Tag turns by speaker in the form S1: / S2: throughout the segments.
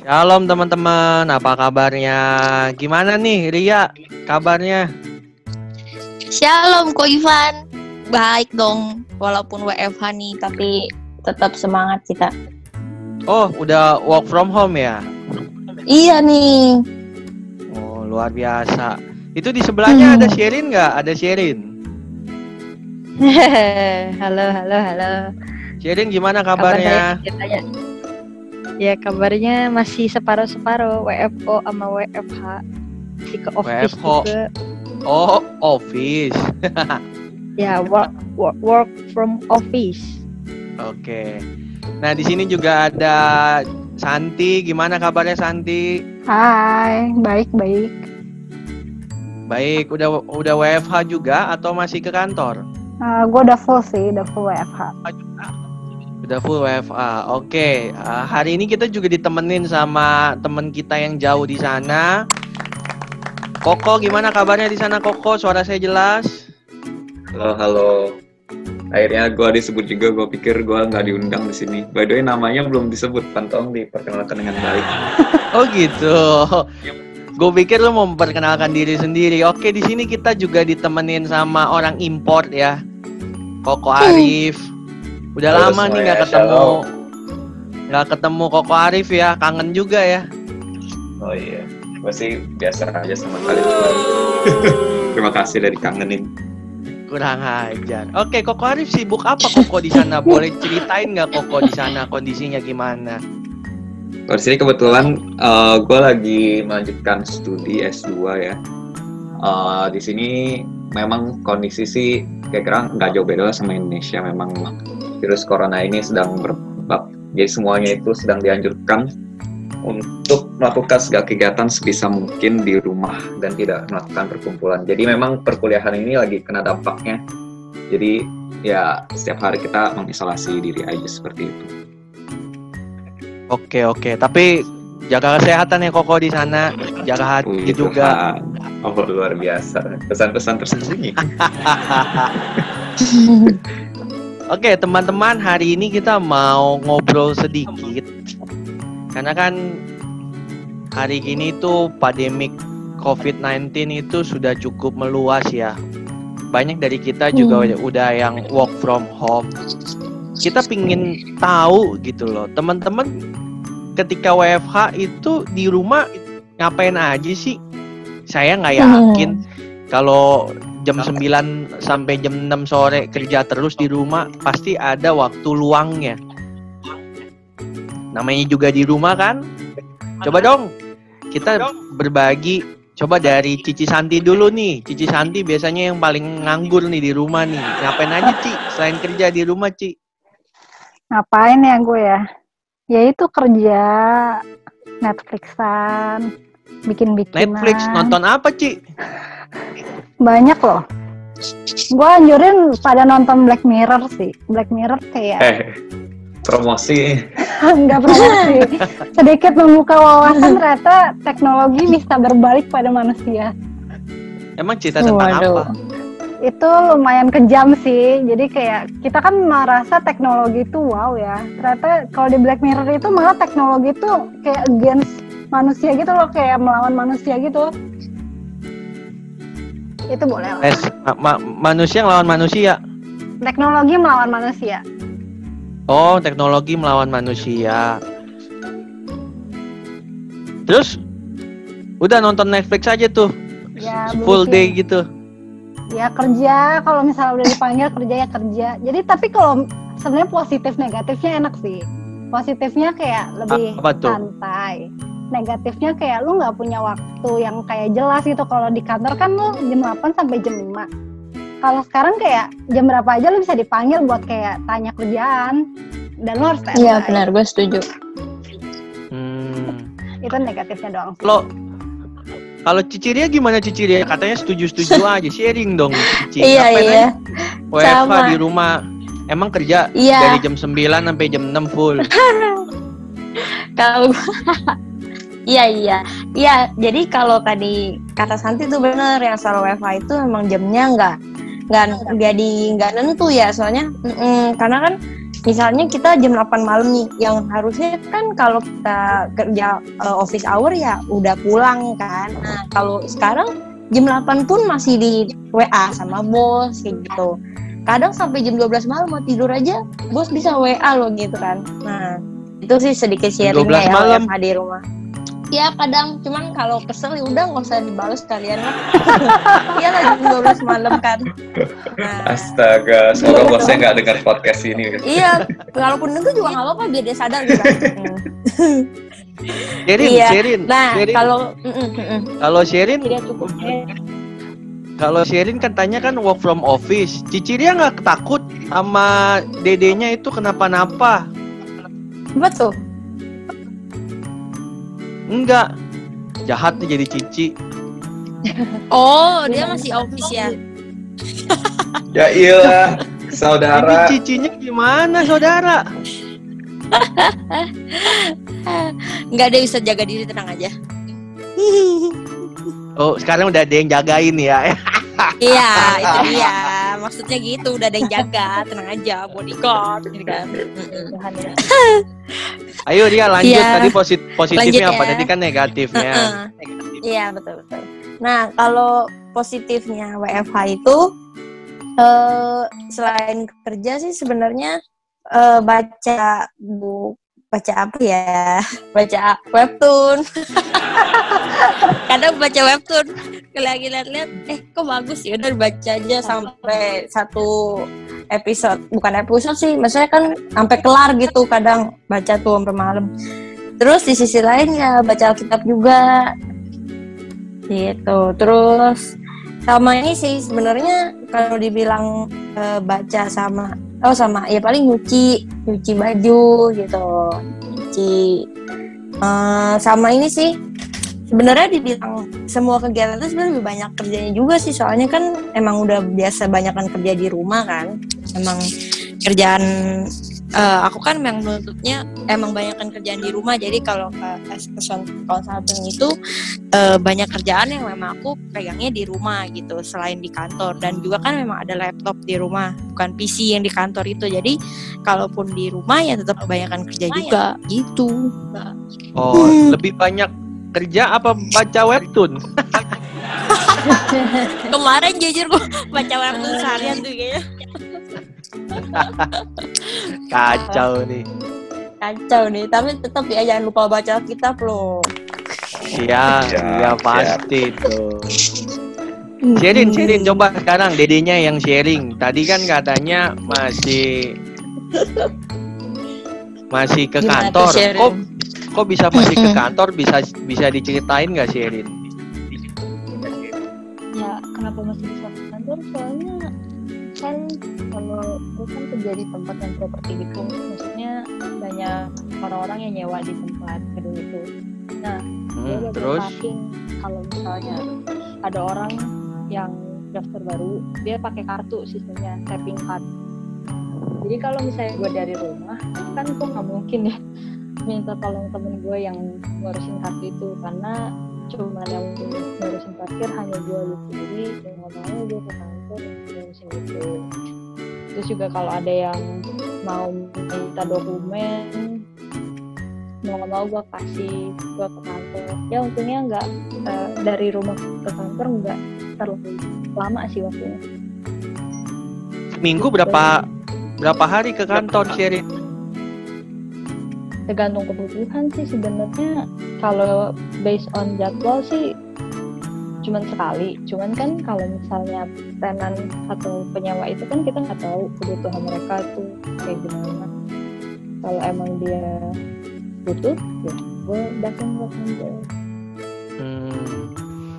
S1: Shalom teman-teman, apa kabarnya? Gimana nih Ria kabarnya?
S2: Shalom Ko Ivan. Baik dong, walaupun WFH nih, tapi tetap semangat kita.
S1: Oh, udah work from home ya?
S2: Iya nih.
S1: Oh, luar biasa. Itu di sebelahnya
S2: Hmm.
S1: ada Sherin nggak? Ada Sherin.
S3: halo, halo, halo.
S1: Sherin gimana
S3: Kabar
S1: kabarnya?
S3: ceritanya. Ya kabarnya masih separuh-separuh WFO sama WFH. Masih ke office
S1: WFO.
S3: juga.
S1: Oh, office.
S3: Ya work, work work from office.
S1: Oke. Nah, di sini juga ada Santi. Gimana kabarnya Santi?
S4: Hai, baik-baik.
S1: Baik, udah udah WFH juga atau masih ke kantor?
S4: gue udah full sih, udah full WFH.
S1: Udah full WFA. Oke, uh, hari ini kita juga ditemenin sama temen kita yang jauh di sana. Koko, gimana kabarnya di sana Koko? Suara saya jelas?
S5: Halo, halo. Akhirnya gue disebut juga, gue pikir gue nggak diundang di sini. By the way, namanya belum disebut, Pantong diperkenalkan dengan baik.
S1: Oh gitu. Gue pikir lu mau memperkenalkan diri sendiri. Oke, di sini kita juga ditemenin sama orang import ya. Koko Arif. Udah
S5: Halo
S1: lama nih nggak ketemu. Nggak ketemu Koko Arif ya. Kangen juga ya.
S5: Oh iya, gue sih biasa aja sama kalian. Terima kasih dari kangenin.
S1: Kurang ajar. Oke, Koko Arif sibuk apa Koko di sana? Boleh ceritain nggak Koko di sana kondisinya gimana?
S5: Kalau di sini kebetulan gue lagi melanjutkan studi S2 ya. Eh, di sini memang kondisi sih kira-kira nggak jauh beda sama Indonesia. Memang virus corona ini sedang berbab. Jadi semuanya itu sedang dianjurkan untuk melakukan segala kegiatan sebisa mungkin di rumah dan tidak melakukan perkumpulan. Jadi memang perkuliahan ini lagi kena dampaknya. Jadi ya setiap hari kita mengisolasi diri aja seperti itu.
S1: Oke, oke. Tapi jaga kesehatan ya Koko di sana. Jaga hati juga.
S5: Tuhan. Oh luar biasa. Pesan-pesan tersembunyi.
S1: Oke, teman-teman, hari ini kita mau ngobrol sedikit. Karena kan hari ini tuh pandemik COVID-19 itu sudah cukup meluas ya. Banyak dari kita juga udah- udah yang work from home. Kita pingin tahu gitu loh, teman-teman ketika WFH itu di rumah ngapain aja sih? Saya nggak yakin kalau jam 9 sampai jam 6 sore kerja terus di rumah pasti ada waktu luangnya. Namanya juga di rumah kan? Coba dong kita berbagi coba dari Cici Santi dulu nih. Cici Santi biasanya yang paling nganggur nih di rumah nih. Ngapain aja, Ci? Selain kerja di rumah, Ci?
S4: Ngapain ya gue ya? Ya itu kerja, Netflixan, bikin-bikinan.
S1: Netflix nonton apa, Ci?
S4: Banyak loh. Gue anjurin pada nonton Black Mirror sih. Black Mirror kayak
S5: Eh, promosi.
S4: nggak promosi. Sedikit membuka wawasan ternyata teknologi bisa berbalik pada manusia.
S1: Emang cerita tentang
S2: Waduh.
S1: apa?
S4: itu lumayan kejam sih. Jadi kayak kita kan merasa teknologi itu wow ya. Ternyata kalau di Black Mirror itu malah teknologi itu kayak against manusia gitu loh, kayak melawan manusia gitu. Itu boleh lah.
S1: Es, ma- ma- manusia ngelawan manusia.
S4: Teknologi melawan manusia.
S1: Oh, teknologi melawan manusia. Terus udah nonton Netflix aja tuh.
S4: Ya,
S1: full
S4: begitu.
S1: day gitu.
S4: Ya kerja, kalau misalnya udah dipanggil kerja ya kerja. Jadi tapi kalau sebenarnya positif negatifnya enak sih. Positifnya kayak lebih
S1: Apa tuh?
S4: santai. Negatifnya kayak lu nggak punya waktu yang kayak jelas gitu. Kalau di kantor kan lu jam 8 sampai jam 5. Kalau sekarang kayak jam berapa aja lu bisa dipanggil buat kayak tanya kerjaan. Dan lu harus.
S2: Iya benar, gue setuju.
S1: Hmm.
S4: Itu negatifnya doang sih.
S1: Kalau kalau Ciciria gimana Ciciria? Katanya setuju-setuju aja, sharing dong Cici.
S2: Iya iya.
S1: WFH di rumah. Emang kerja
S2: Iya.
S1: dari jam 9 sampai jam 6 full.
S2: Kalau Iya iya. Iya. Jadi kalau tadi kata Santi tuh bener yang soal WiFi itu memang jamnya nggak nggak nggak di nggak nentu ya. Soalnya mm, karena kan misalnya kita jam 8 malam nih yang harusnya kan kalau kita kerja uh, office hour ya udah pulang kan. Nah kalau sekarang jam 8 pun masih di WA sama bos kayak gitu. Kadang sampai jam 12 malam mau tidur aja bos bisa WA loh gitu kan. Nah itu sih sedikit sharingnya
S1: 12
S2: ya
S1: malam?
S2: WFH di rumah ya kadang cuman kalau kesel ya udah nggak usah dibalas kalian lah iya lah jam 12 malam kan nah,
S5: Astaga, semoga bosnya nggak dengar podcast ini.
S2: iya walaupun denger juga nggak apa-apa biar dia sadar gitu kan.
S1: Sherin,
S2: Iya.
S1: Sherin,
S2: nah
S1: Sherin.
S2: kalau mm, mm, mm, mm.
S1: kalau Sherin, kalau Sherin katanya kan work from office. Cici dia nggak takut sama dedenya itu kenapa-napa?
S2: apa tuh
S1: Enggak. Jahat nih jadi Cici.
S2: oh dia masih office ya
S5: Ya iya, saudara.
S1: Ini cicinya gimana, saudara?
S2: nggak ada bisa jaga diri tenang aja
S1: Oh, sekarang udah ada yang jagain ya.
S2: iya itu dia maksudnya gitu udah ada yang jaga tenang aja bodyguard gitu kan Mm-mm.
S3: Tuhan ya.
S1: Ayo dia lanjut
S2: Iya.
S1: tadi posit positifnya
S2: Lanjut
S1: apa?
S2: ya.
S1: Tadi kan negatifnya.
S2: Iya betul betul. Nah kalau positifnya WFH itu eh selain kerja sih sebenarnya eh, baca bu baca apa ya? Baca webtoon. Kadang baca webtoon. Lagi lihat-lihat eh kok bagus ya? Udah baca aja sampai satu episode. Bukan episode sih maksudnya kan sampai kelar gitu kadang baca tuh sampai malam. Terus di sisi lain ya baca Alkitab juga. Gitu. Terus sama ini sih sebenarnya kalau dibilang eh, baca sama oh sama ya paling nyuci nyuci baju gitu nyuci Eh, sama ini sih. Sebenarnya dibilang semua kegiatan itu sebenarnya lebih banyak kerjanya juga sih soalnya kan emang udah biasa banyak kan kerja di rumah kan. Emang kerjaan eh, aku kan memang menuntutnya emang banyak kan kerjaan di rumah jadi kalau ke consulting itu eh, banyak kerjaan yang memang aku pegangnya di rumah gitu selain di kantor. Dan juga kan memang ada laptop di rumah bukan PC yang di kantor itu. Jadi kalaupun di rumah ya tetap kebanyakan kerja juga gitu.
S1: Oh, lebih banyak kerja apa baca webtoon?
S2: kemarin jujur gue baca webtoon seharian tuh kayaknya
S1: Kacau nih.
S2: kacau nih tapi tetap ya jangan lupa baca kitab loh
S1: Iya, iya pasti tuh. Sharing, sharing coba sekarang dedenya yang sharing. Tadi kan katanya masih masih ke
S2: Gimana
S1: kantor. Kok kok bisa masih ke kantor? Bisa bisa diceritain nggak sharing?
S3: ya kenapa masih bisa ke kantor soalnya kan kalau gue kan kerja di tempat yang properti gitu maksudnya banyak orang-orang yang nyewa di tempat gedung itu. Nah dia
S1: Hmm,
S3: udah
S1: terus
S3: kalau misalnya ada orang yang daftar baru dia pakai kartu sistemnya tapping card. Jadi kalau misalnya gue dari rumah kan gue nggak mungkin ya minta tolong temen gue yang ngurusin kartu itu karena cuma yang ngurusin parkir hanya gue gitu. Jadi ya nggak mau gue ke untuk ngurusin itu terus juga kalau ada yang mau minta dokumen mau nggak mau gue kasih gue ke kantor. Ya untungnya nggak eh, dari rumah ke kantor nggak terlalu lama sih waktunya.
S1: Minggu berapa berapa hari ke kantor sharing?
S3: tergantung kebutuhan sih sebenarnya. Kalau based on jadwal sih cuman sekali cuman kan kalau misalnya tenan atau penyewa itu kan kita nggak tahu kebutuhan mereka tuh kayak gimana kalau emang dia butuh ya gue datang ke
S1: Hmm.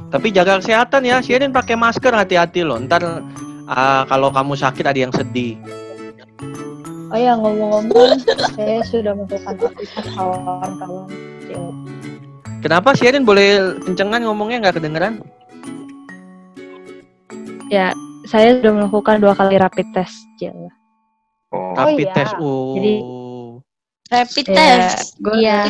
S1: Tapi jaga kesehatan ya, Sharing pakai masker hati-hati loh. Ntar ah, kalau kamu sakit ada yang sedih.
S3: oh ya ngomong-ngomong saya sudah melakukan aktivitas kawan-kawan.
S1: Kenapa Sharing boleh kencengan ngomongnya nggak kedengeran?
S3: ya saya sudah melakukan dua kali rapid test Cil.
S5: Oh,
S1: Rapid
S4: iya.
S1: test. Oh.
S3: Jadi,
S2: rapid
S3: Ya,
S2: test
S3: gue
S2: iya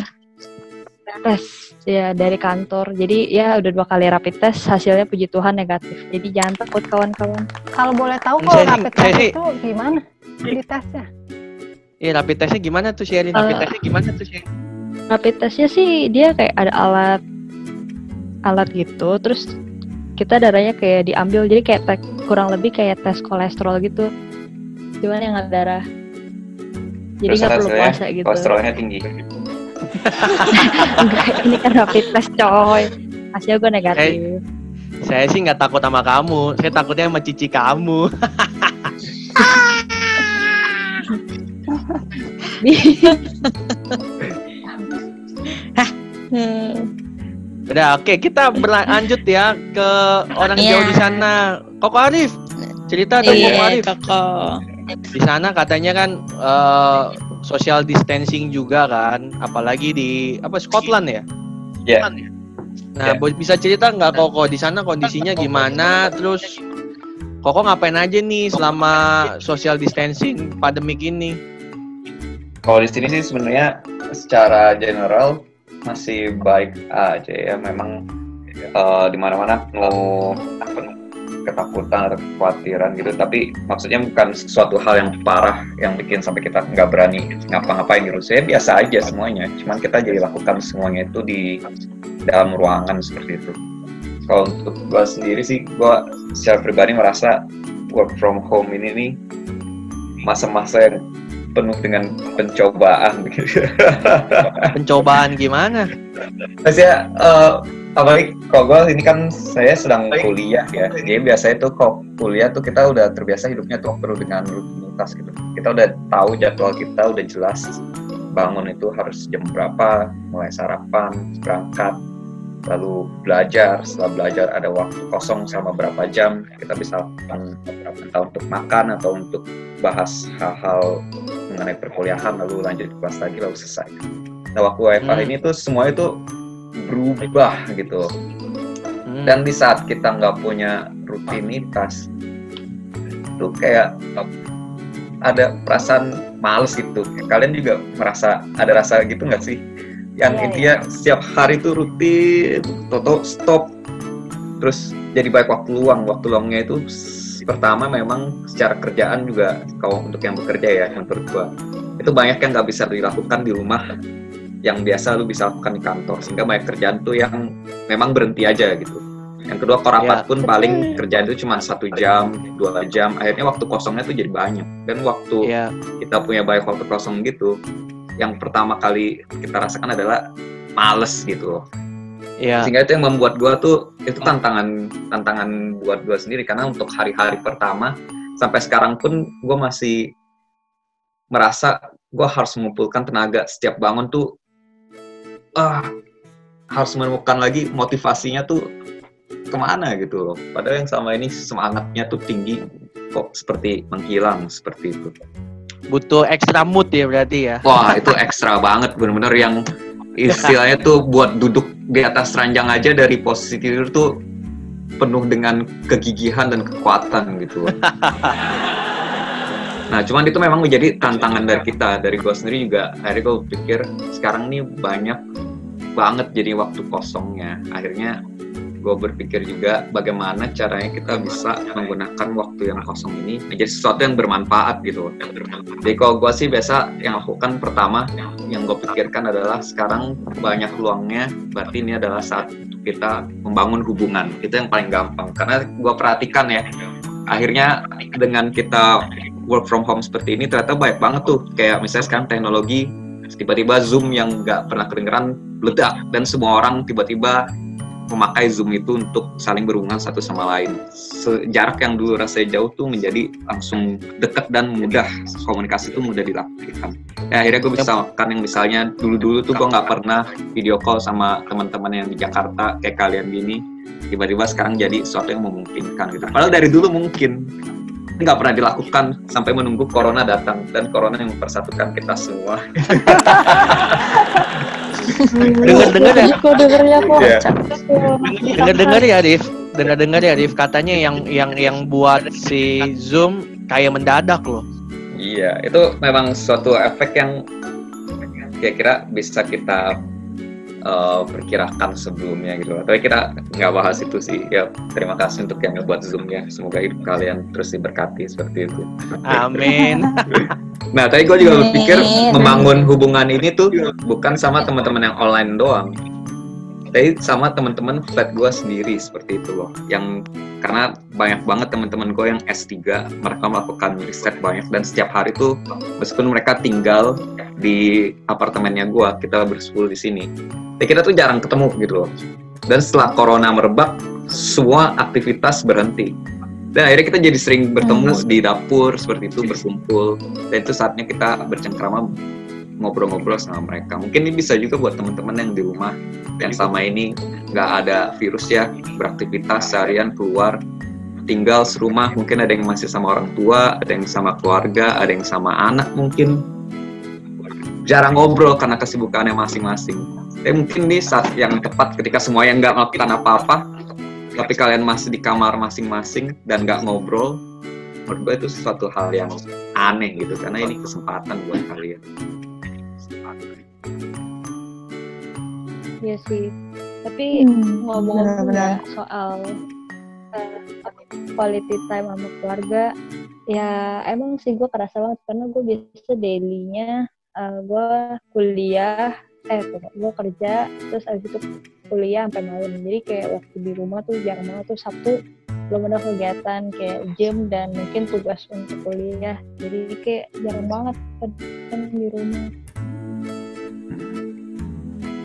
S3: tes ya dari kantor. Jadi ya udah dua kali rapid test, hasilnya puji Tuhan negatif. Jadi jangan takut kawan-kawan.
S4: Kalau boleh tahu kalau rapid test itu gimana di tesnya?
S1: Iya, rapid testnya gimana tuh Sherin? Rapid
S3: Eh,
S1: testnya gimana tuh Sherin?
S3: Rapid testnya sih dia kayak ada alat alat gitu terus kita darahnya kayak diambil jadi kayak tes- kurang lebih kayak tes kolesterol gitu cuman yang ada darah jadi nggak perlu puasa gitu
S5: Kolesterolnya tinggi.
S3: Enggak, ini kan rapid test coy hasilnya gue negatif
S1: Saya sih nggak takut sama kamu. Saya takutnya sama cici kamu.
S2: Hmm.
S1: Udah, oke kita berlanjut ya ke orang
S2: Iya.
S1: jauh di sana. Koko Arif, cerita dong Koko
S2: Iya,
S1: Arif.
S2: Koko.
S1: Di sana katanya kan eh, social distancing juga kan, apalagi di apa Scotland ya?
S5: Iya.
S1: Scotland ya? Nah,
S5: Iya.
S1: bo- bisa cerita nggak Koko di sana kondisinya gimana? Terus Koko ngapain aja nih selama social distancing pandemik ini?
S5: Kalau di sini sih sebenarnya secara general masih baik aja ya. Memang eh, di mana-mana penuh ketakutan atau kekhawatiran gitu. Tapi maksudnya bukan sesuatu hal yang parah yang bikin sampai kita nggak berani ngapa-ngapain gitu. Saya biasa aja semuanya. Cuman kita jadi lakukan semuanya itu di dalam ruangan seperti itu. Kalau untuk gua sendiri sih, gua secara pribadi merasa work from home ini nih masa-masa yang penuh dengan pencobaan gitu.
S1: Pencobaan gimana?
S5: Maksudnya eh, apalagi kalau gue ini kan saya sedang kuliah ya. Jadi biasanya tuh kalau kuliah tuh kita udah terbiasa hidupnya tuh penuh dengan rutinitas gitu. Kita udah tahu jadwal kita udah jelas. Bangun itu harus jam berapa, mulai sarapan, berangkat, lalu belajar. Setelah belajar ada waktu kosong sama berapa jam kita bisa lakukan beberapa entah untuk makan atau untuk bahas hal-hal mengenai perkuliahan lalu lanjut kelas lagi lalu selesai. Nah waktu WFH
S1: Hmm.
S5: ini tuh semua itu berubah gitu.
S1: Hmm.
S5: Dan di saat kita nggak punya rutinitas, itu kayak ada perasaan males gitu. Kalian juga merasa ada rasa gitu nggak sih? Yang
S4: Iya,
S5: intinya setiap hari itu rutin, toto stop, terus jadi baik waktu luang. Waktu luangnya itu pertama memang secara kerjaan juga kalau untuk yang bekerja ya, yang menurut gua itu banyak yang nggak bisa dilakukan di rumah. Yang biasa lu bisa lakukan di kantor. Sehingga banyak kerjaan tuh yang memang berhenti aja gitu. Yang kedua kalau rapat
S1: Ya.
S5: pun paling kerjaan itu cuma satu jam dua jam. Akhirnya waktu kosongnya tuh jadi banyak. Dan waktu
S1: Iya.
S5: kita punya banyak waktu kosong gitu yang pertama kali kita rasakan adalah males gitu loh
S1: Iya.
S5: sehingga itu yang membuat gua tuh itu tantangan tantangan buat gua sendiri karena untuk hari-hari pertama sampai sekarang pun gua masih merasa gua harus mengumpulkan tenaga setiap bangun tuh ah harus menemukan lagi motivasinya tuh ke mana gitu loh padahal yang selama ini semangatnya tuh tinggi kok seperti menghilang seperti itu
S1: Butuh extra mood ya berarti ya.
S5: Wah itu ekstra banget bener-bener yang istilahnya tuh buat duduk di atas ranjang aja dari posisi tidur tuh penuh dengan kegigihan dan kekuatan gitu. nah cuman itu memang menjadi tantangan dari kita dari gue sendiri juga akhirnya gue pikir sekarang nih banyak banget jadi waktu kosongnya akhirnya gue berpikir juga bagaimana caranya kita bisa menggunakan waktu yang kosong ini menjadi sesuatu yang bermanfaat gitu. Jadi kalau gue sih biasa yang lakukan pertama yang gue pikirkan adalah sekarang banyak luangnya berarti ini adalah saat kita membangun hubungan. Itu yang paling gampang karena gue perhatikan ya akhirnya dengan kita work from home seperti ini ternyata baik banget tuh. Kayak misalnya sekarang teknologi tiba-tiba zoom yang nggak pernah kedengeran meledak dan semua orang tiba-tiba memakai Zoom itu untuk saling berhubungan satu sama lain. Jarak yang dulu rasanya jauh tuh menjadi langsung dekat dan mudah. Komunikasi itu mudah dilakukan. Ya, akhirnya gue bisa lakukan yang misalnya dulu-dulu tuh gue nggak pernah video call sama teman-teman yang di Jakarta kayak kalian gini. Tiba-tiba sekarang jadi sesuatu yang memungkinkan gitu. Padahal dari dulu mungkin nggak pernah dilakukan sampai menunggu corona datang dan corona yang mempersatukan kita semua.
S1: Dengar-dengar ya,
S3: Kok kok
S5: Iya.
S1: dengar-dengar ya, Rif. Dengar-dengar ya, Rif. Katanya yang yang yang buat si Zoom kayak mendadak loh.
S5: Iya, itu memang suatu efek yang kira-kira bisa kita eh, perkirakan sebelumnya gitu loh. Tapi kita nggak bahas itu sih. Ya terima kasih untuk yang ngebuat zoomnya. Semoga hidup kalian terus diberkati seperti itu.
S1: Amin.
S5: Nah, tadi gue juga berpikir membangun hubungan ini tuh bukan sama teman-teman yang online doang, tapi sama teman-teman flat gue sendiri seperti itu loh. Yang karena banyak banget teman-teman gue yang S3, mereka melakukan riset banyak dan setiap hari tuh meskipun mereka tinggal di apartemennya gue, kita bersepuluh di sini, ya kita tuh jarang ketemu gitu loh. Dan setelah corona merebak, semua aktivitas berhenti. Dan akhirnya kita jadi sering bertemu di dapur seperti itu berkumpul dan itu saatnya kita bercengkrama ngobrol-ngobrol sama mereka. Mungkin ini bisa juga buat teman-teman yang di rumah yang selama ini nggak ada virus ya beraktivitas seharian keluar tinggal serumah mungkin ada yang masih sama orang tua, ada yang sama keluarga, ada yang sama anak mungkin jarang ngobrol karena kesibukannya masing-masing. Tapi mungkin ini saat yang tepat ketika semuanya nggak melakukan apa-apa, tapi kalian masih di kamar masing-masing dan nggak ngobrol, menurut gue itu sesuatu hal yang aneh gitu karena ini kesempatan buat kalian.
S3: Iya sih. Tapi
S2: Hmm,
S3: ya soal eh, quality time sama keluarga, ya emang sih gue kerasa banget karena gue biasa dailynya eh, gue kuliah, eh gue kerja, terus abis itu kuliah sampai malam. Jadi kayak waktu di rumah tuh jarang banget tuh Sabtu belum ada kegiatan kayak gym dan mungkin tugas untuk kuliah. Jadi kayak jarang banget kan di rumah.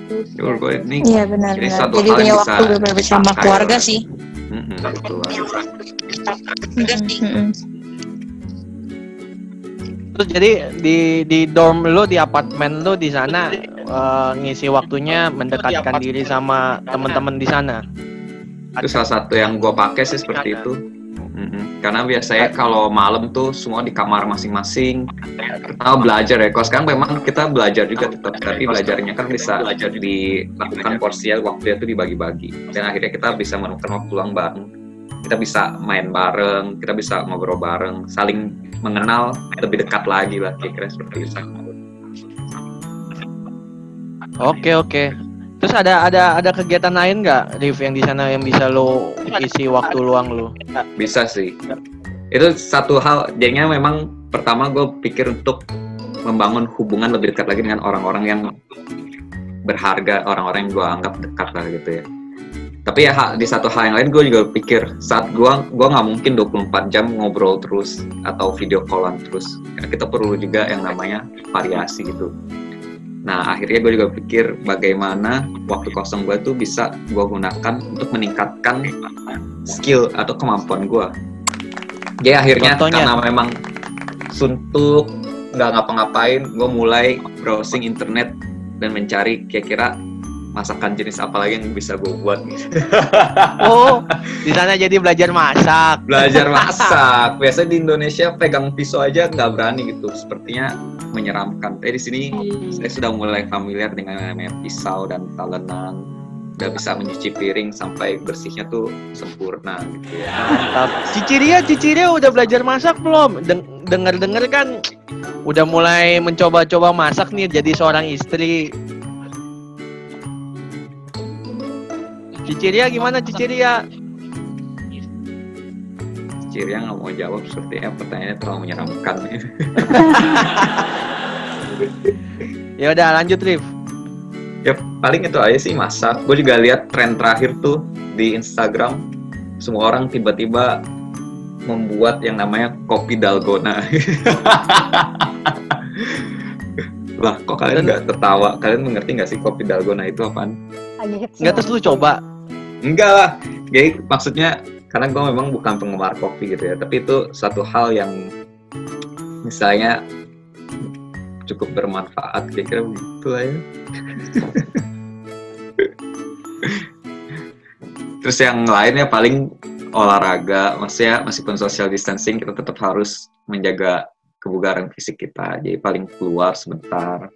S5: Menurut gue ini
S2: Iya
S5: Ini
S2: benar-benar.
S5: suatu
S2: Jadi
S5: hal
S2: punya
S5: yang
S2: waktu bersama
S5: dipakai
S2: keluarga
S5: oleh-
S2: sih.
S5: Betul.
S2: Mm-mm.
S1: Terus jadi di di dorm lo di apartemen lo di sana eh, ngisi waktunya mendekatkan diri sama teman-teman di sana.
S5: itu salah satu yang gue pakai sih seperti itu Karena biasanya kalau malam tuh semua di kamar masing-masing. Atau belajar ya kalau sekarang memang kita belajar juga tetap tapi belajarnya kan bisa dilakukan porsinya waktunya tuh dibagi-bagi. Dan akhirnya kita bisa menemukan waktu luang bareng. Kita bisa main bareng kita bisa ngobrol bareng saling mengenal lebih dekat lagi lah kira-kira seperti itu.
S1: Oke oke. Terus ada ada ada kegiatan lain nggak, Rif, yang di sana yang bisa lo isi waktu luang lo?
S5: Bisa sih. Itu satu hal, jadinya memang pertama gue pikir untuk membangun hubungan lebih dekat lagi dengan orang-orang yang berharga, orang-orang yang gue anggap dekat lah gitu ya. Tapi ya di satu hal yang lain gue juga pikir saat gue gua nggak mungkin 24 jam ngobrol terus atau video callan terus. Karena kita perlu juga yang namanya variasi gitu. Nah akhirnya gue juga pikir bagaimana waktu kosong gue tuh bisa gue gunakan untuk meningkatkan skill atau kemampuan gue. Jadi akhirnya
S1: Contohnya?
S5: karena memang suntuk nggak ngapa-ngapain, gue mulai browsing internet dan mencari kira-kira masakan jenis apa lagi yang bisa gue buat.
S1: Oh, di sana jadi belajar masak.
S5: Belajar masak. Biasanya di Indonesia pegang pisau aja nggak berani gitu. Sepertinya menyeramkan. Tapi di sini saya sudah mulai familiar dengan yang namanya pisau dan talenan. Udah bisa mencuci piring sampai bersihnya tuh sempurna gitu ya.
S1: Mantap. Ciciria, Ciciria udah belajar masak belum? Deng Dengar-dengar kan udah mulai mencoba-coba masak nih jadi seorang istri. Ciciria gimana Ciciria?
S5: Ciri yang nggak mau jawab sepertinya pertanyaannya terlalu menyeramkan.
S1: Ya udah lanjut Rif.
S5: ya paling itu aja sih masak. Gue juga lihat tren terakhir tuh di Instagram semua orang tiba-tiba membuat yang namanya kopi dalgona. Lah, kok kalian nggak tertawa? Kalian mengerti nggak sih kopi dalgona itu apaan?
S4: Lagi hits
S1: Enggak terus lu coba.
S5: Enggak lah. Jadi maksudnya karena gue memang bukan penggemar kopi gitu ya, tapi itu satu hal yang misalnya cukup bermanfaat kira-kira begitu lah ya. Terus yang lainnya paling olahraga, maksudnya meskipun social distancing kita tetap harus menjaga kebugaran fisik kita. Jadi paling keluar sebentar,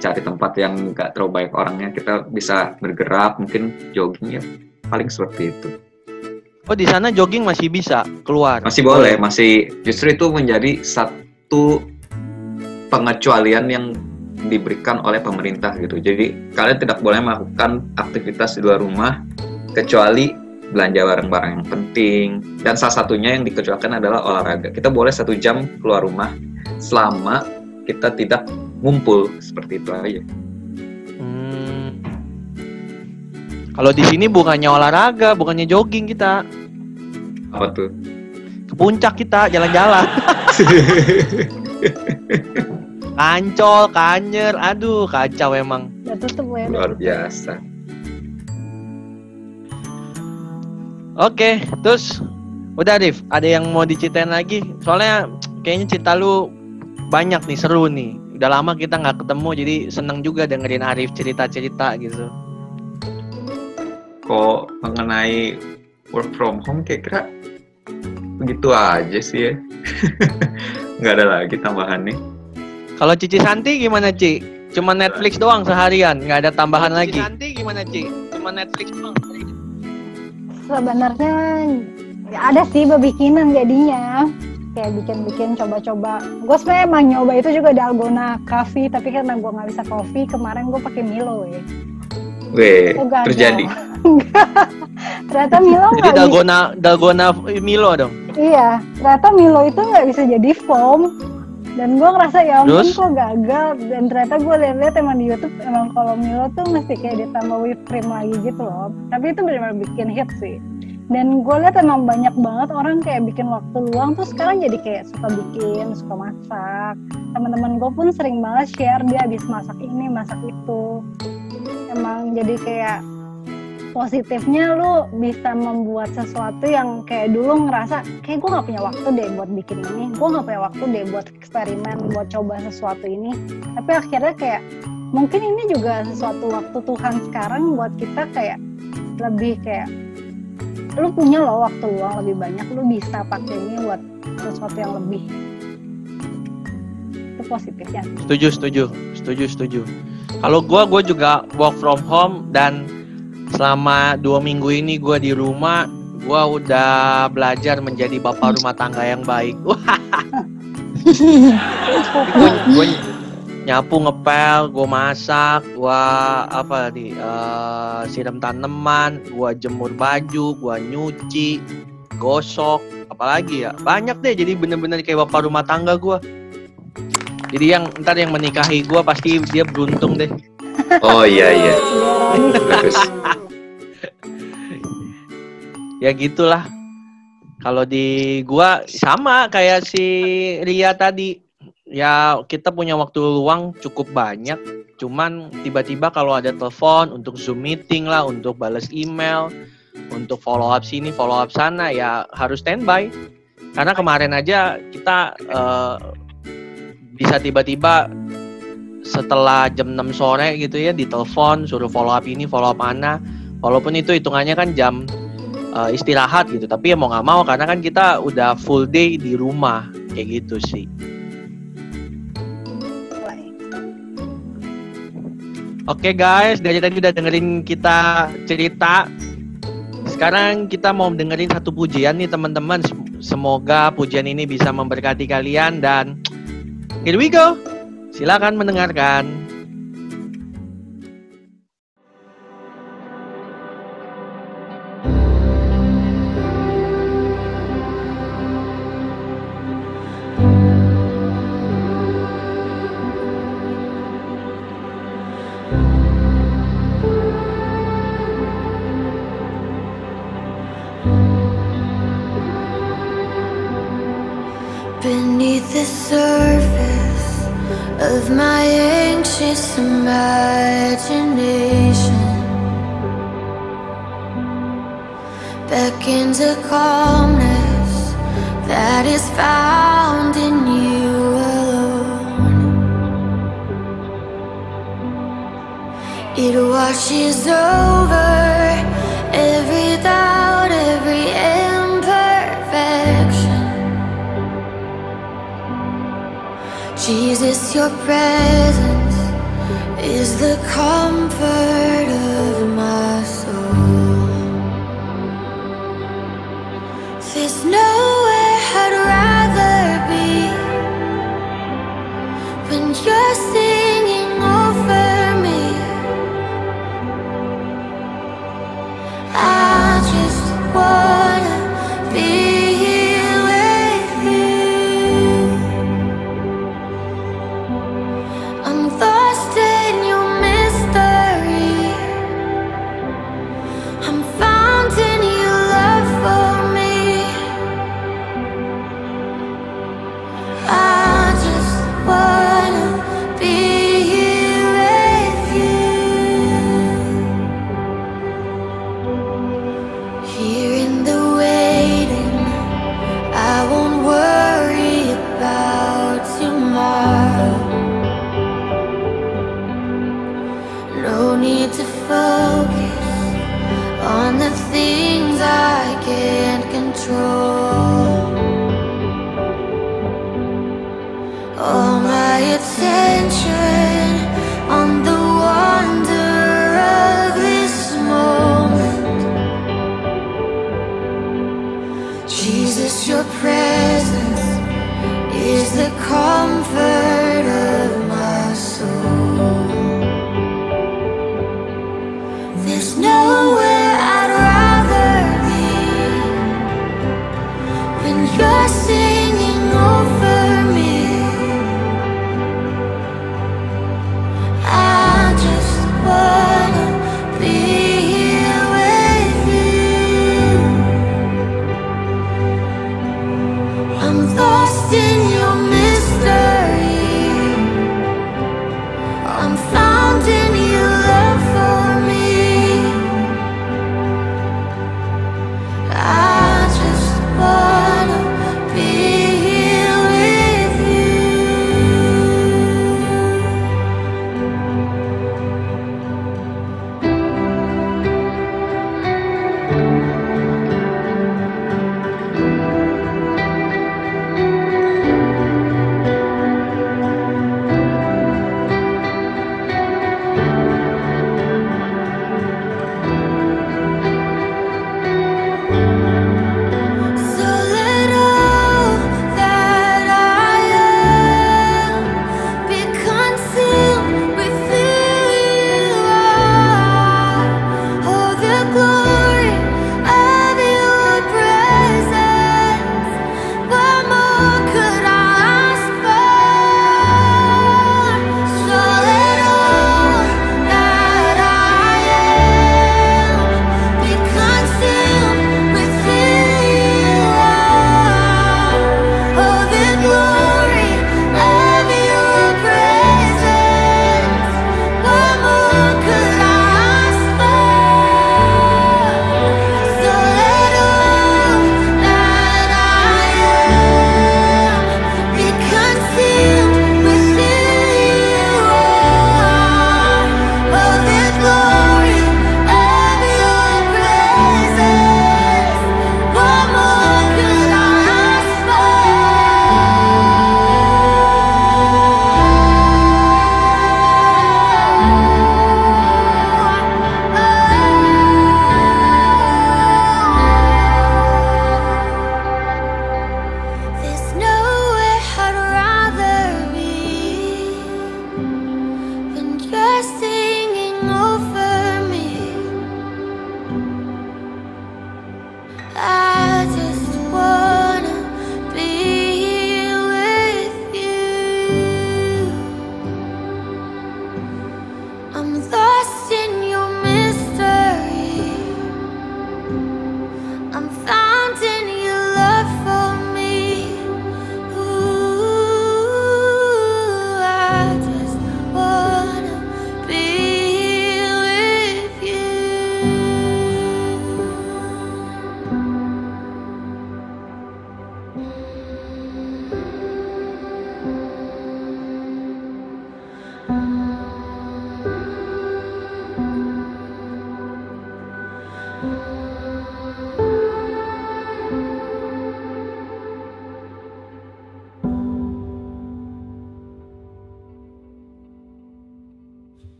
S5: cari tempat yang nggak terlalu banyak orangnya, kita bisa bergerak, mungkin jogging ya, paling seperti itu.
S1: Oh di sana jogging masih bisa keluar.
S5: Masih boleh, masih justru itu menjadi satu pengecualian yang diberikan oleh pemerintah gitu. Jadi kalian tidak boleh melakukan aktivitas di luar rumah kecuali belanja barang-barang yang penting dan salah satunya yang dikecualikan adalah olahraga. Kita boleh satu jam keluar rumah selama kita tidak ngumpul seperti itu aja.
S1: Hmm. Kalau di sini bukannya olahraga, bukannya jogging kita,
S5: Apa tuh?
S1: ke puncak kita jalan-jalan. Kancol, kanyer, aduh kacau emang.
S4: Ya.
S5: Luar biasa.
S1: Oke, terus udah Rif, ada yang mau diceritain lagi? Soalnya kayaknya cerita lu banyak nih, seru nih. Udah lama kita nggak ketemu, jadi seneng juga dengerin Arif cerita-cerita gitu.
S5: Kok mengenai work from home kira-kira begitu aja sih ya. Nggak ada lagi tambahannya.
S1: Kalau Cici Santi gimana Ci? Cuma Netflix doang seharian, nggak ada tambahan lagi. Cici Santi gimana Ci? Cuma Netflix doang.
S4: Sebenarnya ya ada sih bebikinan jadinya. Kayak bikin-bikin coba-coba. Gue sebenarnya emang nyoba itu juga dalgona coffee, tapi karena gue nggak bisa kopi, kemarin gue pakai Milo ya.
S5: Weh,
S4: Oh,
S5: terjadi.
S4: Ternyata Milo
S1: Jadi
S4: nggak bisa.
S1: dalgona dalgona Milo dong.
S4: Iya, ternyata Milo itu nggak bisa jadi foam. Dan gue ngerasa ya ampun
S1: Terus?
S4: kok gagal. Dan ternyata gue lihat-lihat emang di YouTube emang kalau Milo tuh mesti kayak ditambah whipped cream lagi gitu loh. Tapi itu benar-benar bikin hit sih. Dan gue lihat emang banyak banget orang kayak bikin waktu luang tuh sekarang jadi kayak suka bikin, suka masak. Teman-teman gue pun sering banget share dia habis masak ini, masak itu. Emang jadi kayak positifnya lu bisa membuat sesuatu yang kayak dulu ngerasa kayak gue nggak punya waktu deh buat bikin ini gue nggak punya waktu deh buat eksperimen buat coba sesuatu ini tapi akhirnya kayak mungkin ini juga sesuatu waktu Tuhan sekarang buat kita kayak lebih kayak lu punya loh waktu luang lebih banyak lu bisa pakai ini buat sesuatu yang lebih itu positifnya
S1: Setuju, setuju, setuju, setuju. Kalau gua, gua juga work from home dan selama dua minggu ini gua di rumah, gua udah belajar menjadi bapak rumah tangga yang baik. Gua nyapu ngepel, gua masak, gua apa tadi, eh, siram tanaman, gua jemur baju, gua nyuci, gosok, apalagi ya, banyak deh. Jadi bener-bener kayak bapak rumah tangga gua. Jadi yang ntar yang menikahi gua pasti dia beruntung deh.
S5: Oh iya iya.
S1: Ya gitulah. Kalau di gua sama kayak si Ria tadi. Ya kita punya waktu luang cukup banyak. Cuman tiba-tiba kalau ada telepon untuk Zoom meeting lah, untuk balas email, untuk follow up sini, follow up sana ya harus standby. Karena kemarin aja kita eh, bisa tiba-tiba setelah jam 6 sore gitu ya ditelepon suruh follow up ini follow up mana walaupun itu hitungannya kan jam eh, istirahat gitu tapi ya mau nggak mau karena kan kita udah full day di rumah kayak gitu sih Oke guys, dari tadi udah dengerin kita cerita. Sekarang kita mau dengerin satu pujian nih teman-teman. Sem- Semoga pujian ini bisa memberkati kalian dan here we go. Silakan mendengarkan.
S6: Beneath the surface of my anxious imagination beckons a calmness that is found in you alone. It washes over Jesus, your presence is the comfort of my soul. There's nowhere I'd rather be when you're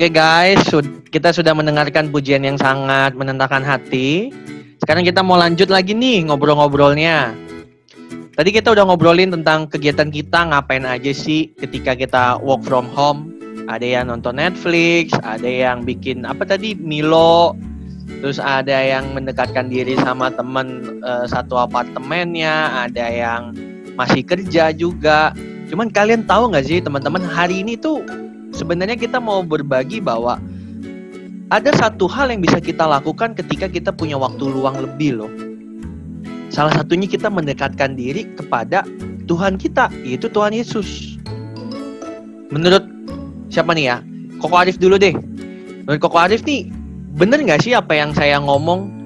S1: Oke guys, sud- kita sudah mendengarkan pujian yang sangat menenangkan hati. Sekarang kita mau lanjut lagi nih ngobrol-ngobrolnya. Tadi kita udah ngobrolin tentang kegiatan kita ngapain aja sih ketika kita work from home. Ada yang nonton Netflix, ada yang bikin apa tadi Milo, terus ada yang mendekatkan diri sama temen eh, satu apartemennya, ada yang masih kerja juga. Cuman kalian tahu nggak sih teman-teman hari ini tuh sebenarnya kita mau berbagi bahwa ada satu hal yang bisa kita lakukan ketika kita punya waktu luang lebih loh. Salah satunya kita mendekatkan diri kepada Tuhan kita, yaitu Tuhan Yesus. Menurut siapa nih ya? Koko Arif dulu deh. Menurut Koko Arif nih, bener nggak sih apa yang saya ngomong?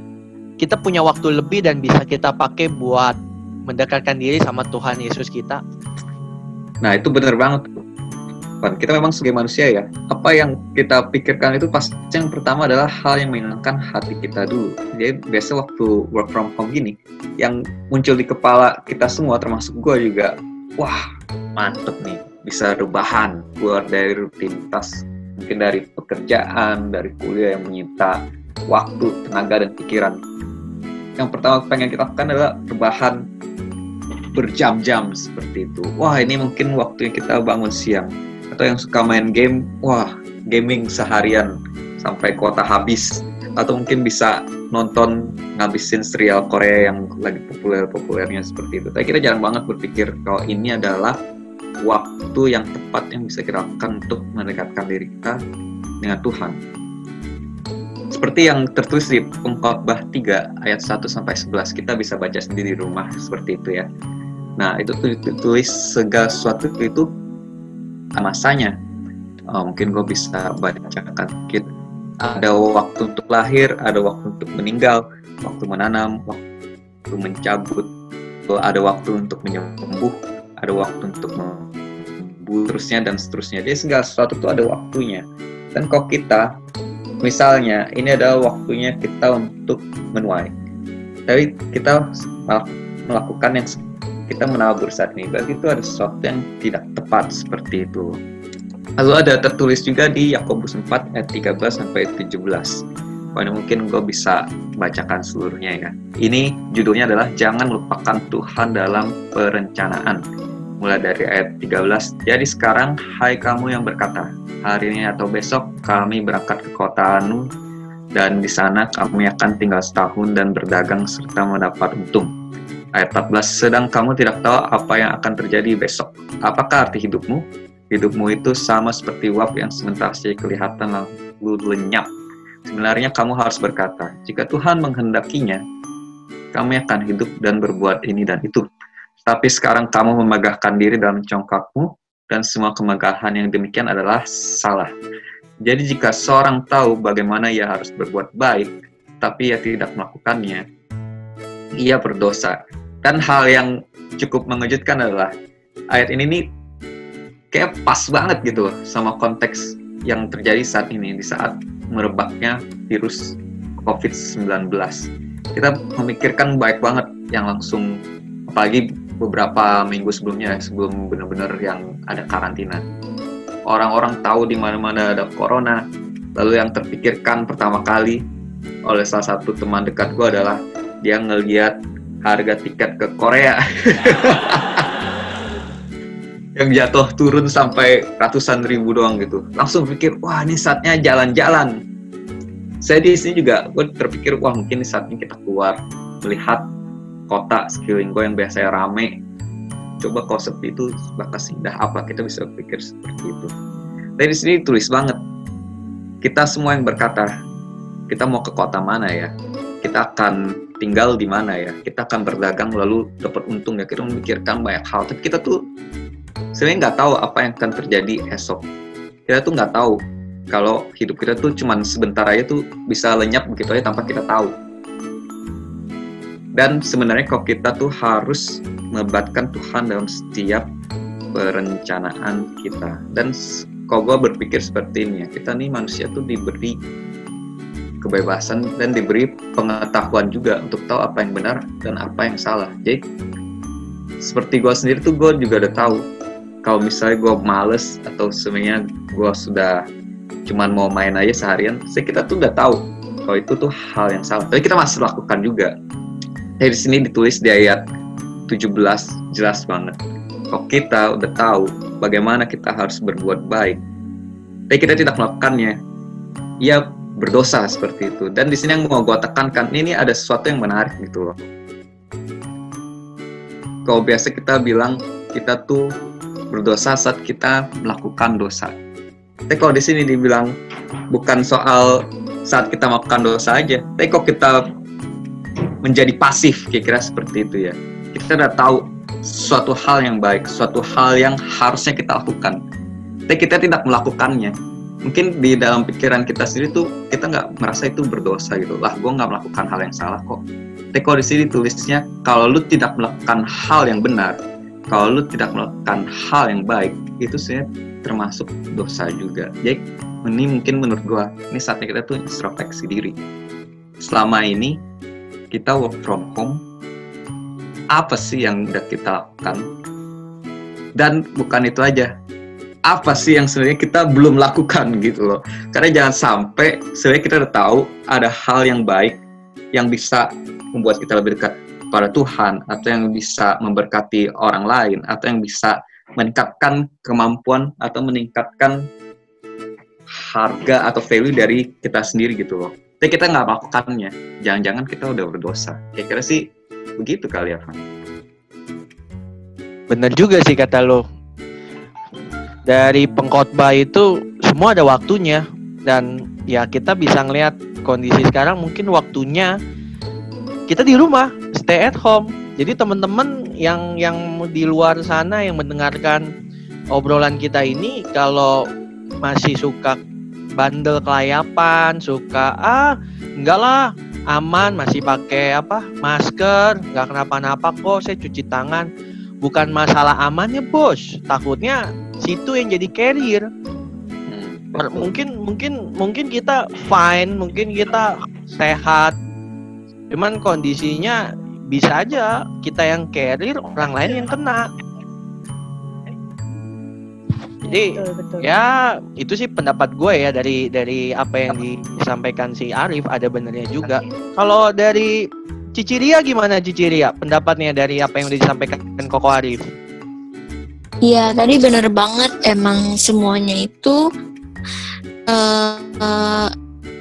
S1: Kita punya waktu lebih dan bisa kita pakai buat mendekatkan diri sama Tuhan Yesus kita.
S5: Nah itu benar banget. Kita memang sebagai manusia ya, apa yang kita pikirkan itu pasti yang pertama adalah hal yang menyenangkan hati kita dulu. Jadi biasa waktu work from home gini, yang muncul di kepala kita semua termasuk gue juga, wah mantep nih, bisa rebahan, keluar dari rutinitas, mungkin dari pekerjaan, dari kuliah yang menyita waktu, tenaga, dan pikiran. Yang pertama pengen kita lakukan adalah rebahan berjam-jam seperti itu. Wah ini mungkin waktunya kita bangun siang atau yang suka main game, wah gaming seharian sampai kuota habis atau mungkin bisa nonton ngabisin serial Korea yang lagi populer-populernya seperti itu. Tapi kita jarang banget berpikir kalau ini adalah waktu yang tepat yang bisa kita lakukan untuk mendekatkan diri kita dengan Tuhan. Seperti yang tertulis di Pengkhotbah 3 ayat 1 sampai 11 kita bisa baca sendiri di rumah seperti itu ya. Nah, itu tulis segala sesuatu itu masanya. Uh, mungkin gue bisa bacakan sedikit. Ada waktu untuk lahir, ada waktu untuk meninggal, waktu menanam, waktu mencabut, ada waktu untuk menyembuh, ada waktu untuk terusnya dan seterusnya. Jadi segala sesuatu itu ada waktunya. Dan kok kita, misalnya ini adalah waktunya kita untuk menuai, tapi kita melakukan yang kita menabur saat ini berarti itu ada sesuatu yang tidak tepat seperti itu lalu ada tertulis juga di Yakobus 4 ayat 13 sampai 17 Wah, mungkin gue bisa bacakan seluruhnya ya. Ini judulnya adalah Jangan Lupakan Tuhan Dalam Perencanaan. Mulai dari ayat 13. Jadi sekarang, hai kamu yang berkata, hari ini atau besok kami berangkat ke kota Anu, dan di sana kami akan tinggal setahun dan berdagang serta mendapat untung ayat 14, sedang kamu tidak tahu apa yang akan terjadi besok. Apakah arti hidupmu? Hidupmu itu sama seperti uap yang sementara saja kelihatan lalu lenyap. Sebenarnya kamu harus berkata, jika Tuhan menghendakinya, kami akan hidup dan berbuat ini dan itu. Tapi sekarang kamu memegahkan diri dalam congkakmu, dan semua kemegahan yang demikian adalah salah. Jadi jika seorang tahu bagaimana ia harus berbuat baik, tapi ia tidak melakukannya, ia berdosa. Dan hal yang cukup mengejutkan adalah ayat ini nih kayak pas banget gitu sama konteks yang terjadi saat ini di saat merebaknya virus COVID-19. Kita memikirkan baik banget yang langsung apalagi beberapa minggu sebelumnya sebelum benar-benar yang ada karantina. Orang-orang tahu di mana-mana ada corona, lalu yang terpikirkan pertama kali oleh salah satu teman dekat gue adalah dia ngeliat harga tiket ke Korea. Yang jatuh turun sampai ratusan ribu doang gitu. Langsung pikir wah ini saatnya jalan-jalan. Saya di sini juga gue terpikir wah mungkin ini saatnya kita keluar melihat kota sekeliling gue yang biasanya rame. Coba kalau sepi itu bakal sindah apa kita bisa pikir seperti itu? Dari sini tulis banget kita semua yang berkata kita mau ke kota mana ya? Kita akan tinggal di mana ya. Kita akan berdagang lalu dapat untung ya. Kita memikirkan banyak hal. Tapi kita tuh sebenarnya nggak tahu apa yang akan terjadi esok. Kita tuh nggak tahu kalau hidup kita tuh cuman sebentar aja tuh bisa lenyap begitu aja tanpa kita tahu. Dan sebenarnya kok kita tuh harus melibatkan Tuhan dalam setiap perencanaan kita. Dan kok gue berpikir seperti ini ya kita nih manusia tuh diberi kebebasan dan diberi pengetahuan juga untuk tahu apa yang benar dan apa yang salah. Jadi seperti gue sendiri tuh gue juga udah tahu kalau misalnya gue males atau sebenarnya gue sudah cuman mau main aja seharian, saya kita tuh udah tahu kalau itu tuh hal yang salah. Tapi kita masih lakukan juga. Dari sini ditulis di ayat 17 jelas banget. Kalau kita udah tahu bagaimana kita harus berbuat baik, tapi kita tidak melakukannya, ya berdosa seperti itu. Dan di sini yang mau gue tekankan ini ada sesuatu yang menarik gitu loh. Kalau biasa kita bilang kita tuh berdosa saat kita melakukan dosa. Tapi kalau di sini dibilang bukan soal saat kita melakukan dosa aja, tapi kok kita menjadi pasif kira-kira seperti itu ya. Kita udah tahu suatu hal yang baik, suatu hal yang harusnya kita lakukan. Tapi kita tidak melakukannya mungkin di dalam pikiran kita sendiri tuh kita nggak merasa itu berdosa gitu. Lah gue nggak melakukan hal yang salah kok. Tapi kalau di sini tulisnya kalau lu tidak melakukan hal yang benar kalau lu tidak melakukan hal yang baik itu sebenarnya termasuk dosa juga. Jadi ini mungkin menurut gue ini saatnya kita tuh introspeksi diri. Selama ini kita work from home. Apa sih yang udah kita lakukan? Dan bukan itu aja apa sih yang sebenarnya kita belum lakukan gitu loh. Karena jangan sampai sebenarnya kita udah tahu ada hal yang baik yang bisa membuat kita lebih dekat pada Tuhan atau yang bisa memberkati orang lain atau yang bisa meningkatkan kemampuan atau meningkatkan harga atau value dari kita sendiri gitu loh. Tapi kita nggak melakukannya. Jangan-jangan kita udah berdosa. Kira-kira sih begitu kali ya Van.
S1: Bener juga sih kata lo. Dari pengkhotbah itu semua ada waktunya. Dan ya kita bisa ngelihat kondisi sekarang mungkin waktunya kita di rumah, stay at home. Jadi teman-teman yang yang di luar sana yang mendengarkan obrolan kita ini kalau masih suka bandel kelayapan, suka ah enggak lah aman masih pakai apa masker nggak kenapa-napa kok saya cuci tangan. Bukan masalah amannya bos. Takutnya situ yang jadi carrier.
S5: Hmm,
S1: Per- mungkin mungkin mungkin kita fine mungkin kita sehat. Cuman kondisinya bisa aja kita yang carrier orang lain yang kena. Jadi
S3: betul betul.
S1: ya itu sih pendapat gue ya dari dari apa yang disampaikan si Arif ada benernya juga. Kalau dari Ciciria gimana Ciciria? Pendapatnya dari apa yang udah disampaikan Koko Arif
S2: Iya, tadi bener banget. Emang semuanya itu, eh eh,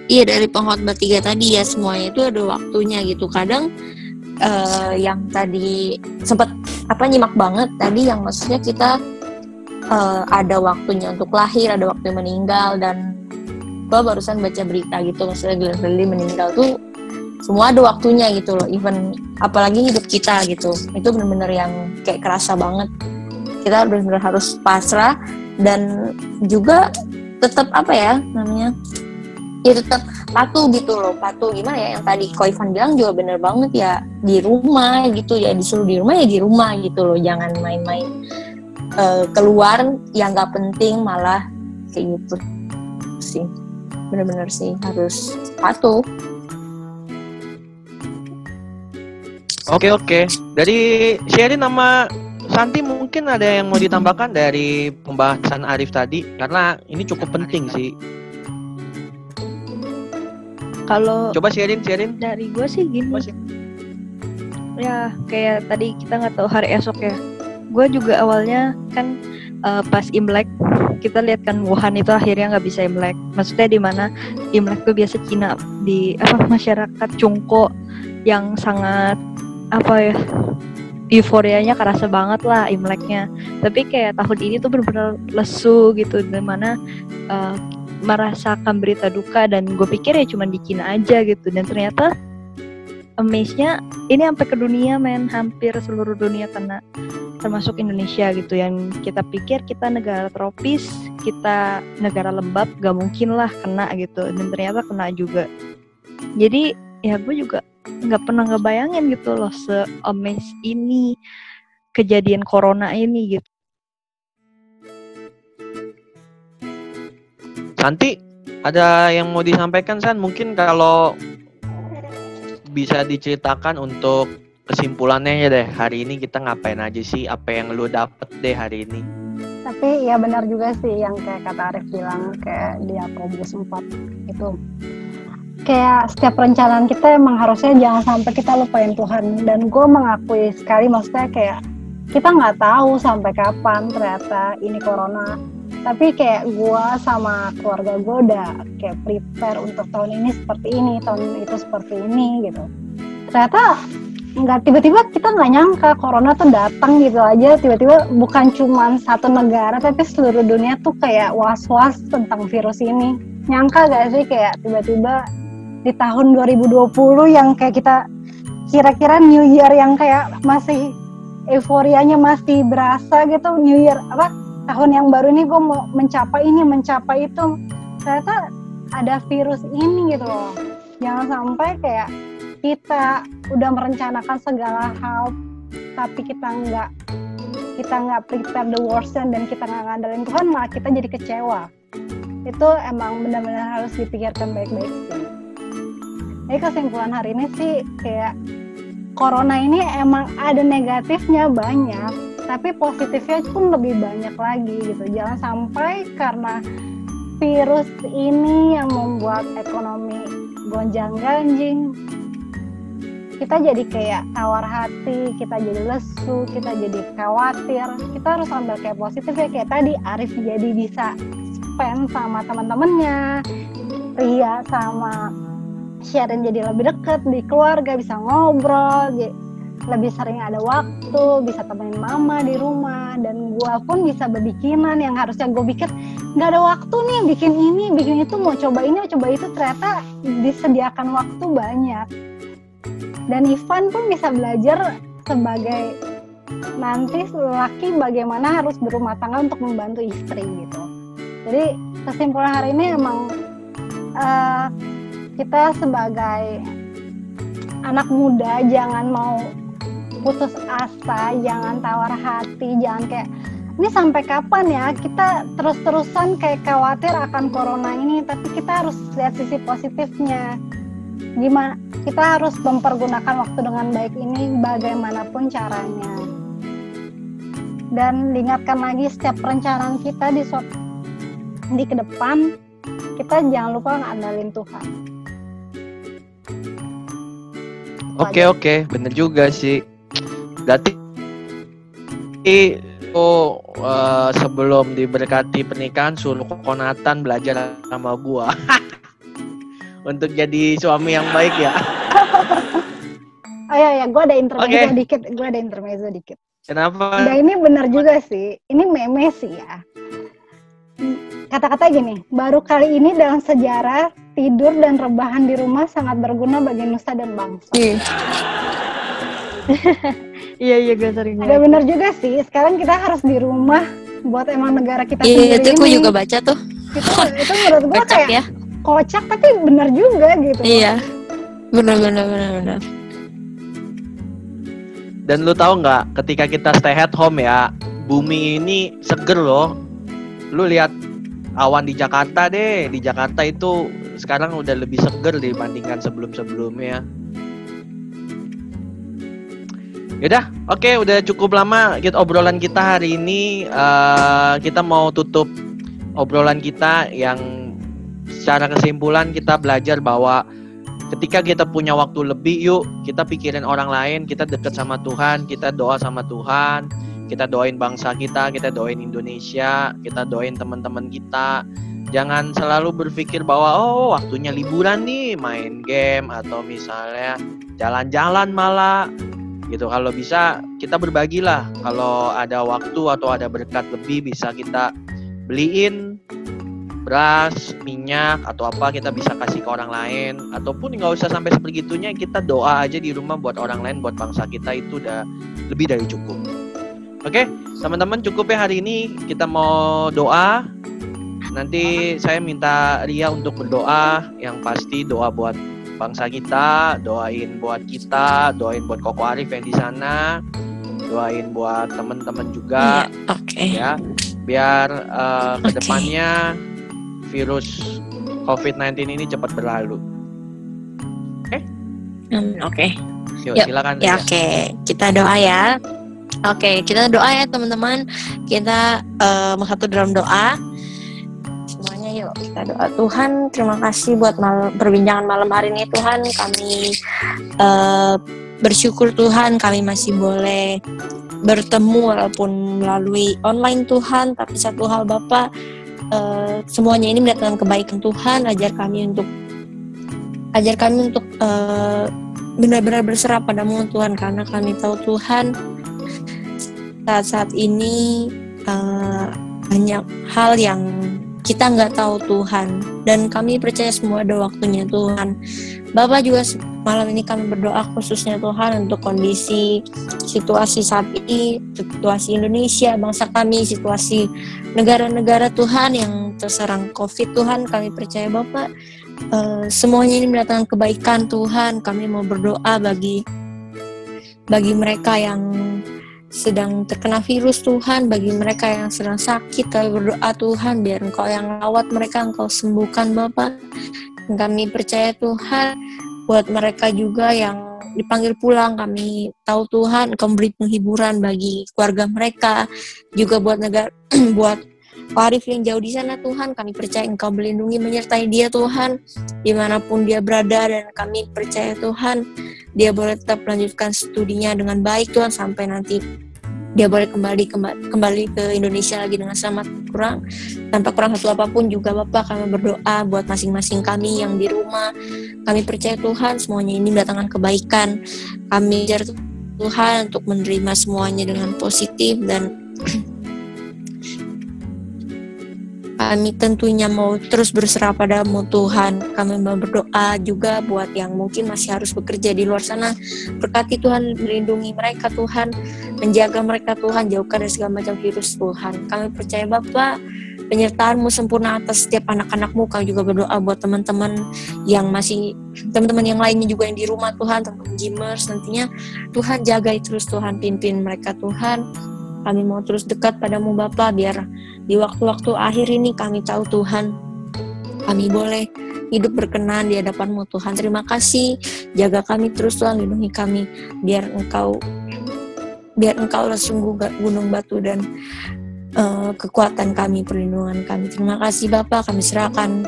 S2: iya dari pengkhotbah tiga tadi ya semuanya itu ada waktunya gitu. Kadang eh, yang tadi sempat apa nyimak banget tadi yang maksudnya kita eh, ada waktunya untuk lahir, ada waktu meninggal dan gua barusan baca berita gitu maksudnya Glenn Fredly meninggal tuh semua ada waktunya gitu loh. Even apalagi hidup kita gitu. Itu bener-bener yang kayak kerasa banget kita benar-benar harus pasrah dan juga tetap apa ya namanya ya tetap patuh gitu loh patuh. Gimana ya yang tadi Ko Ivan bilang juga bener banget ya di rumah gitu ya disuruh di rumah ya di rumah gitu loh jangan main-main eh, keluar yang nggak penting malah kayak gitu sih. Bener-bener sih harus patuh.
S1: Oke oke. Dari Sherin sama Santi mungkin ada yang mau ditambahkan dari pembahasan Arif tadi? Karena ini cukup penting sih.
S3: kalau
S1: Coba Sherin Sherin.
S3: dari gue sih gini.
S1: Coba,
S3: ya kayak tadi kita nggak tahu hari esok ya. Gue juga awalnya kan eh, pas imlek kita lihat kan Wuhan itu akhirnya nggak bisa imlek. Maksudnya di mana? Imlek tuh biasa Cina di apa masyarakat Cungko yang sangat apa ya euforianya kerasa banget lah imleknya. Tapi kayak tahun ini tuh benar-benar lesu gitu di mana eh, merasakan berita duka dan gue pikir ya cuma di Cina aja gitu. Dan ternyata amaze-nya ini sampai ke dunia men. Hampir seluruh dunia kena termasuk Indonesia gitu. Yang kita pikir kita negara tropis kita negara lembab gak mungkin lah kena gitu. Dan ternyata kena juga. Jadi ya gue juga nggak pernah ngebayangin gitu loh se amaze ini kejadian corona ini gitu.
S1: Santi ada yang mau disampaikan San? Mungkin kalau bisa diceritakan untuk kesimpulannya ya deh. Hari ini kita ngapain aja sih? Apa yang lu dapet deh hari ini?
S4: Tapi ya benar juga sih yang kayak kata Arif bilang kayak di Yakobus 4 itu kayak setiap perencanaan kita emang harusnya jangan sampai kita lupain Tuhan. Dan gue mengakui sekali maksudnya kayak kita nggak tahu sampai kapan ternyata ini corona. Tapi kayak gue sama keluarga gue udah kayak prepare untuk tahun ini seperti ini tahun itu seperti ini gitu. Ternyata nggak tiba-tiba kita nggak nyangka corona tuh datang gitu aja. Tiba-tiba bukan cuma satu negara tapi seluruh dunia tuh kayak was-was tentang virus ini. Nyangka gak sih kayak tiba-tiba di tahun 2020 yang kayak kita kira-kira New Year yang kayak masih euforianya masih berasa gitu New Year apa tahun yang baru ini gue mau mencapai ini mencapai itu. Ternyata ada virus ini gitu loh. Jangan sampai kayak kita udah merencanakan segala hal tapi kita nggak kita nggak prepare the worst dan kita nggak ngandelin Tuhan malah kita jadi kecewa. Itu emang benar-benar harus dipikirkan baik-baik sih jadi kesimpulan hari ini sih kayak corona ini emang ada negatifnya banyak tapi positifnya pun lebih banyak lagi gitu jangan sampai karena virus ini yang membuat ekonomi gonjang ganjing kita jadi kayak tawar hati, kita jadi lesu, kita jadi khawatir. Kita harus ambil kayak positif ya kayak tadi Arif jadi bisa spend sama teman-temannya, Ria sama Sharon jadi lebih deket di keluarga, bisa ngobrol, lebih sering ada waktu, bisa temenin mama di rumah, dan gua pun bisa berbikinan yang harusnya gue pikir nggak ada waktu nih bikin ini, bikin itu, mau coba ini, mau coba itu, ternyata disediakan waktu banyak dan Ivan pun bisa belajar sebagai nanti laki bagaimana harus berumah tangga untuk membantu istri gitu. Jadi kesimpulan hari ini emang eh, kita sebagai anak muda jangan mau putus asa, jangan tawar hati, jangan kayak ini sampai kapan ya? Kita terus-terusan kayak khawatir akan corona ini, tapi kita harus lihat sisi positifnya. Gimana kita harus mempergunakan waktu dengan baik ini bagaimanapun caranya. Dan diingatkan lagi setiap perencanaan kita di di ke depan kita jangan lupa ngandalin Tuhan
S1: Oke oke, bener juga sih. Berarti oh eh, sebelum diberkati pernikahan suruh konatan belajar sama gua untuk jadi suami yang baik ya.
S4: oh ya ya gue ada intermezzo
S1: Oke.
S4: dikit gue ada intermezzo dikit
S1: Kenapa?
S4: Nah ini benar juga sih, ini meme sih ya. Kata-kata gini, baru kali ini dalam sejarah tidur dan rebahan di rumah sangat berguna bagi nusa dan bangsa.
S2: Iya.
S3: Iya iya gue sering
S4: Ada benar juga sih, sekarang kita harus di rumah buat emang negara kita
S2: Iya,
S4: sendiri
S2: itu gue juga baca tuh.
S4: Itu, itu menurut gue
S2: Kocak
S4: kayak
S2: ya.
S4: kocak tapi benar juga gitu.
S2: Iya. Benar benar benar benar.
S1: Dan lu tahu nggak ketika kita stay at home ya, bumi ini seger loh. Lu lihat awan di Jakarta deh, di Jakarta itu sekarang udah lebih seger dibandingkan sebelum-sebelumnya. Yaudah, oke, udah cukup lama kita obrolan kita hari ini. Eh, kita mau tutup obrolan kita yang secara kesimpulan kita belajar bahwa ketika kita punya waktu lebih yuk kita pikirin orang lain kita deket sama Tuhan kita doa sama Tuhan kita doain bangsa kita kita doain Indonesia kita doain teman-teman kita. Jangan selalu berpikir bahwa oh waktunya liburan nih main game atau misalnya jalan-jalan malah. Gitu. Kalau bisa kita berbagilah. Kalau ada waktu atau ada berkat lebih bisa kita beliin beras, minyak atau apa kita bisa kasih ke orang lain. Ataupun nggak usah sampai sebegitunya kita doa aja di rumah buat orang lain buat bangsa kita. Itu udah lebih dari cukup. Oke, teman-teman cukup ya hari ini kita mau doa. Nanti saya minta Ria untuk berdoa yang pasti doa buat bangsa kita, doain buat kita, doain buat Koko Arif yang di sana, doain buat teman-teman juga
S2: Iya, oke.
S1: ya biar uh,
S2: Oke.
S1: ke depannya virus COVID-19 ini cepat berlalu.
S2: Hmm, Oke.
S1: Yuk,
S2: Yuk,
S1: silakan.
S2: Ya oke, kita doa ya. Oke, kita doa ya teman-teman. Kita satu dalam doa. Semuanya yuk kita doa. Tuhan, terima kasih buat mal- perbincangan malam hari ini Tuhan. Kami eh, bersyukur Tuhan kami masih boleh bertemu walaupun melalui online Tuhan. Tapi satu hal Bapak, eh, semuanya ini mendatangkan kebaikan Tuhan. Ajar kami untuk ajar kami untuk eh, benar-benar berserah padamu Tuhan karena kami tahu Tuhan saat-saat ini eh, banyak hal yang kita nggak tahu Tuhan. Dan kami percaya semua ada waktunya Tuhan. Bapak juga malam ini kami berdoa khususnya Tuhan untuk kondisi situasi saat ini situasi Indonesia bangsa kami situasi negara-negara Tuhan yang terserang COVID. Tuhan kami percaya Bapak eh, semuanya ini mendatangkan kebaikan Tuhan. Kami mau berdoa bagi bagi mereka yang sedang terkena virus Tuhan bagi mereka yang sedang sakit. Kami berdoa Tuhan biar Engkau yang rawat mereka Engkau sembuhkan Bapak. Kami percaya Tuhan buat mereka juga yang dipanggil pulang kami tahu Tuhan Engkau memberi penghiburan bagi keluarga mereka juga buat negara buat Pak Arif yang jauh di sana Tuhan kami percaya Engkau melindungi menyertai dia Tuhan. Di mana pun dia berada dan kami percaya Tuhan dia boleh tetap melanjutkan studinya dengan baik Tuhan sampai nanti dia boleh kembali kemba- kembali ke Indonesia lagi dengan selamat. Kurang tanpa kurang satu apa pun juga Bapak kami berdoa buat masing-masing kami yang di rumah. Kami percaya Tuhan semuanya ini mendatangkan kebaikan. Kami jar Tuhan untuk menerima semuanya dengan positif dan kami tentunya mau terus berserah padamu Tuhan. Kami mau berdoa juga buat yang mungkin masih harus bekerja di luar sana. Berkati Tuhan, melindungi mereka Tuhan, menjaga mereka Tuhan, jauhkan dari segala macam virus Tuhan. Kami percaya Bapak, penyertaanmu sempurna atas setiap anak-anakmu. Kami juga berdoa buat teman-teman yang masih, teman-teman yang lainnya juga yang di rumah Tuhan, teman-teman Jimers nantinya. Tuhan jaga terus Tuhan, pimpin mereka Tuhan. Kami mau terus dekat padamu Bapak, biar di waktu-waktu akhir ini kami tahu Tuhan, kami boleh hidup berkenan di hadapanmu Tuhan. Terima kasih, jaga kami terus Tuhan, lindungi kami, biar Engkau biar Engkau sungguh gunung batu dan eh, kekuatan kami, perlindungan kami. Terima kasih Bapak, kami serahkan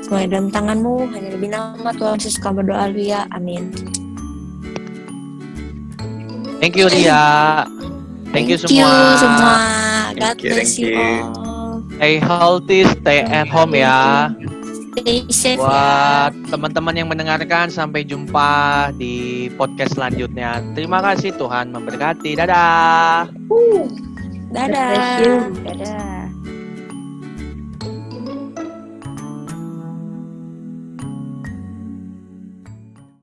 S2: semuanya dalam tanganmu, hanya lebih nama Tuhan Yesus kami berdoa, haleluya, amin.
S1: Thank you Ria. Thank you semua.
S2: semua. God
S5: Thank you,
S2: bless
S5: thank
S2: you
S5: you.
S2: all.
S1: Stay healthy, stay at home ya.
S2: Stay safe ya.
S1: Buat teman-teman yang mendengarkan, sampai jumpa di podcast selanjutnya. Terima kasih Tuhan memberkati. Dadah.
S3: God bless you.
S2: Dadah.
S3: Dadah.